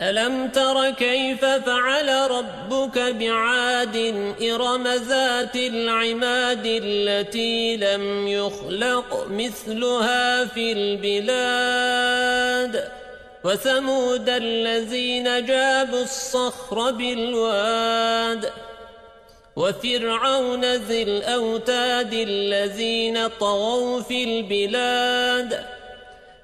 ألم تر كيف فعل ربك بعاد إرم ذات العماد التي لم يخلق مثلها في البلاد وثمود الذين جابوا الصخر بالواد وفرعون ذي الأوتاد الذين طغوا في البلاد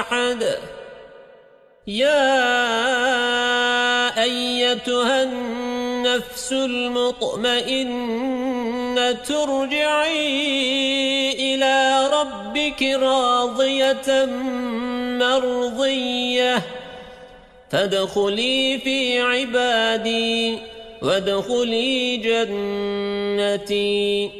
أحد. يا أيتها النفس المطمئنة ترجعي إلى ربك راضية مرضية. فادخلي في عبادي وادخلي جنتي.